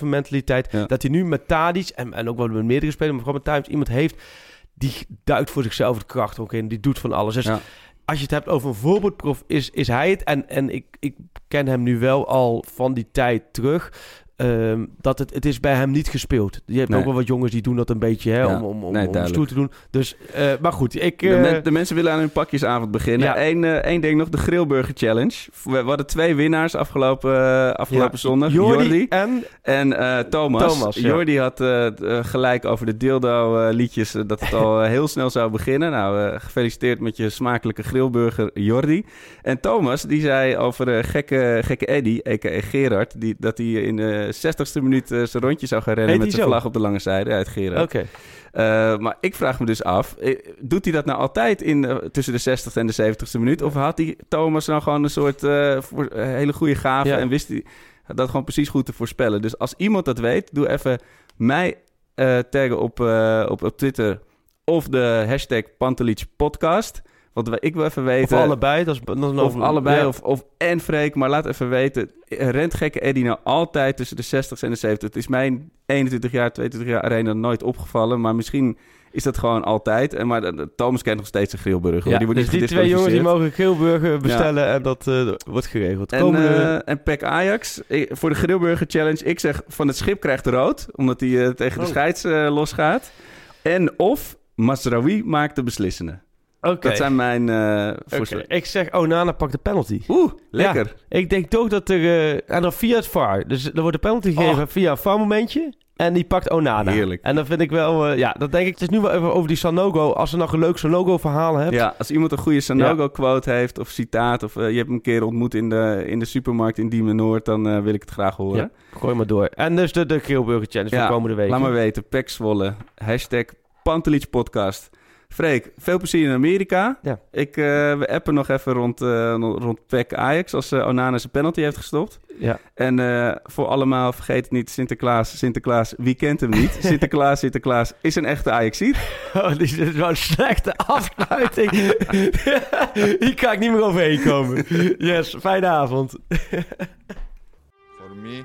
24-7 mentaliteit. Dat hij nu met Tadic... En, en ook wel met meerdere spelers... maar Tadic iemand heeft... die duikt voor zichzelf de kracht ook in. Die doet van alles. Dus Ja. als je het hebt over een voorbeeldprof, is, is hij het. En, en ik, ik ken hem nu wel al van die tijd terug. Ehm, dat het, het is bij hem niet gespeeld. Je hebt Nee. ook wel wat jongens die doen dat een beetje hè, Ja. om, om, om, Nee, om stoer te doen. Dus, eh, maar goed, ik... De, eh, men- de mensen willen aan hun pakjesavond beginnen. Ja. Eén eh, één ding nog, de Grillburger Challenge. We, we hadden twee winnaars afgelopen, afgelopen ja, zondag. Jordi, Jordi en... en Thomas. Jordi had gelijk over de dildo-liedjes... dat het al heel snel zou beginnen. Nou, gefeliciteerd met je smakelijke grillburger, Jordi. En Thomas, die zei over gekke, gekke Eddy, a.k.a. Gerard... Die, dat hij in 60ste minuut eh, zijn rondje zou gaan rennen... Met hij zijn vlag op de lange zijde uit Gerard. Oké. Eh, maar ik vraag me dus af, eh, doet hij dat nou altijd in, tussen de 60ste en de 70ste minuut? Of had die Thomas nou gewoon een soort voor, hele goede gave Ja. en wist hij dat gewoon precies goed te voorspellen? Dus als iemand dat weet, doe even mij taggen op, op, op Twitter of de hashtag Pantelic podcast. Want ik wil even Of weten... allebei. Dat is, dat is een Of over- allebei, ja. of, of en Freek. Maar laat even weten, rent gekke Eddie nou altijd tussen de 60 en de 70? Het is mijn 21 jaar, 22 jaar arena nooit opgevallen. Maar misschien is dat gewoon altijd. En maar eh, Thomas kent nog steeds een grillburger. Ja, die wordt dus niet die twee jongens die mogen Geelburger bestellen en dat eh, wordt geregeld. En, eh, en PEC Ajax, eh, voor de Grillburger Challenge. Ik zeg van het schip krijgt rood, omdat hij eh, tegen de Oh. scheids eh, losgaat. En of Masraoui maakt de beslissende. Oké. Dat zijn mijn eh voorstellen. Ik zeg Onana pakt de penalty. Oeh, lekker. Ja, ik denk toch dat er... eh, en dan via het VAR. Dus er wordt een penalty gegeven via een VAR-momentje. En die pakt Onana. Heerlijk. En dan vind ik wel... eh, ja, dat denk ik... Het is nu wel even over die Sanogo. Als je nog een leuk Sanogo-verhaal hebt... Ja, als iemand een goede Sanogo-quote heeft of citaat... of je hebt hem een keer ontmoet in de, in de supermarkt in Diemen Noord... dan wil ik het graag horen. Ja, gooi maar door. En dus de, de Geelburger Challenge Ja, van komende week. Laat maar weten, Pek Zwolle, hashtag Pantelic podcast. Freek, veel plezier in Amerika. Ja. Ik, eh, we appen nog even rond, eh rond PEC Ajax als uh, Onana zijn penalty heeft gestopt. Ja. En eh, voor allemaal, vergeet het niet, Sinterklaas, Sinterklaas, wie kent hem niet? Sinterklaas, Sinterklaas is een echte Ajaxier. Oh, dit is wel een slechte afsluiting. Hier kan ik niet meer overheen komen. Yes, fijne avond. For me,